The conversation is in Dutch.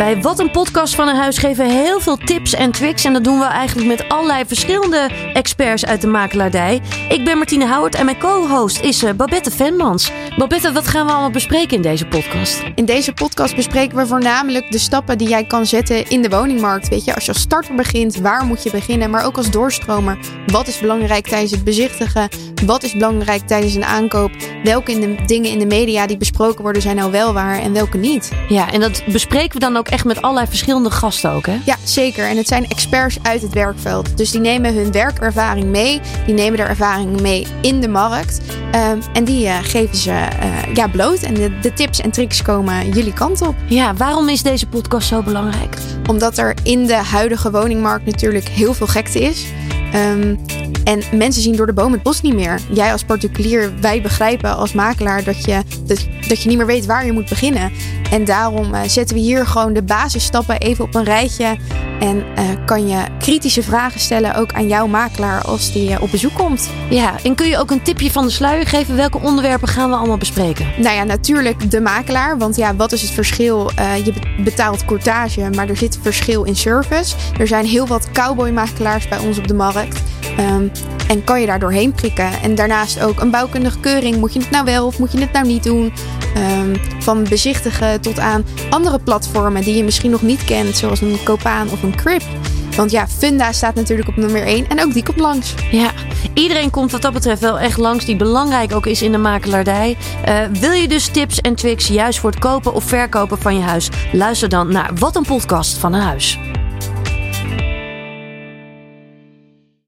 Bij Wat een Podcast van een Huis geven we heel veel tips en tricks. En dat doen we eigenlijk met allerlei verschillende experts uit de makelaardij. Ik ben Martine Houwert en mijn co-host is eh, Babette Venmans. Babette, wat gaan we allemaal bespreken in deze podcast? In deze podcast bespreken we voornamelijk de stappen die jij kan zetten in de woningmarkt. Weet je, als je als starter begint, waar moet je beginnen? Maar ook als doorstromer, wat is belangrijk tijdens het bezichtigen? Wat is belangrijk tijdens een aankoop? Welke in de, dingen in de media die besproken worden zijn nou wel waar en welke niet? Ja, en dat bespreken we dan ook echt met allerlei verschillende gasten ook, hè? Ja, zeker. En het zijn experts uit het werkveld. Dus die nemen hun werkervaring mee. Die nemen de ervaring mee in de markt. Um, en die uh, geven ze uh, ja, bloot. En de, de, tips en tricks komen jullie kant op. Ja, waarom is deze podcast zo belangrijk? Omdat er in de huidige woningmarkt natuurlijk heel veel gekte is. Um, en mensen zien door de boom het bos niet meer. Jij als particulier, wij begrijpen als makelaar dat je, dat, dat je niet meer weet waar je moet beginnen. En daarom uh, zetten we hier gewoon de basisstappen even op een rijtje. En uh, kan je kritische vragen stellen ook aan jouw makelaar als die uh, op bezoek komt. Ja, en kun je ook een tipje van de sluier geven? Welke onderwerpen gaan we allemaal bespreken? Nou ja, natuurlijk de makelaar. Want ja, wat is het verschil? je betaalt courtage, maar er zit verschil in service. Er zijn heel wat cowboy-makelaars bij ons op de markt. Um, en kan je daar doorheen prikken. En daarnaast ook een bouwkundige keuring. Moet je het nou wel of moet je het nou niet doen? Um, van bezichtigen tot aan andere platformen die je misschien nog niet kent. Zoals een Copaan of een Crip. Want ja, Funda staat natuurlijk op nummer 1 en ook die komt langs. Ja, iedereen komt wat dat betreft wel echt langs die belangrijk ook is in de makelaardij. Uh, wil je dus tips en tricks juist voor het kopen of verkopen van je huis? Luister dan naar Wat een podcast van een huis.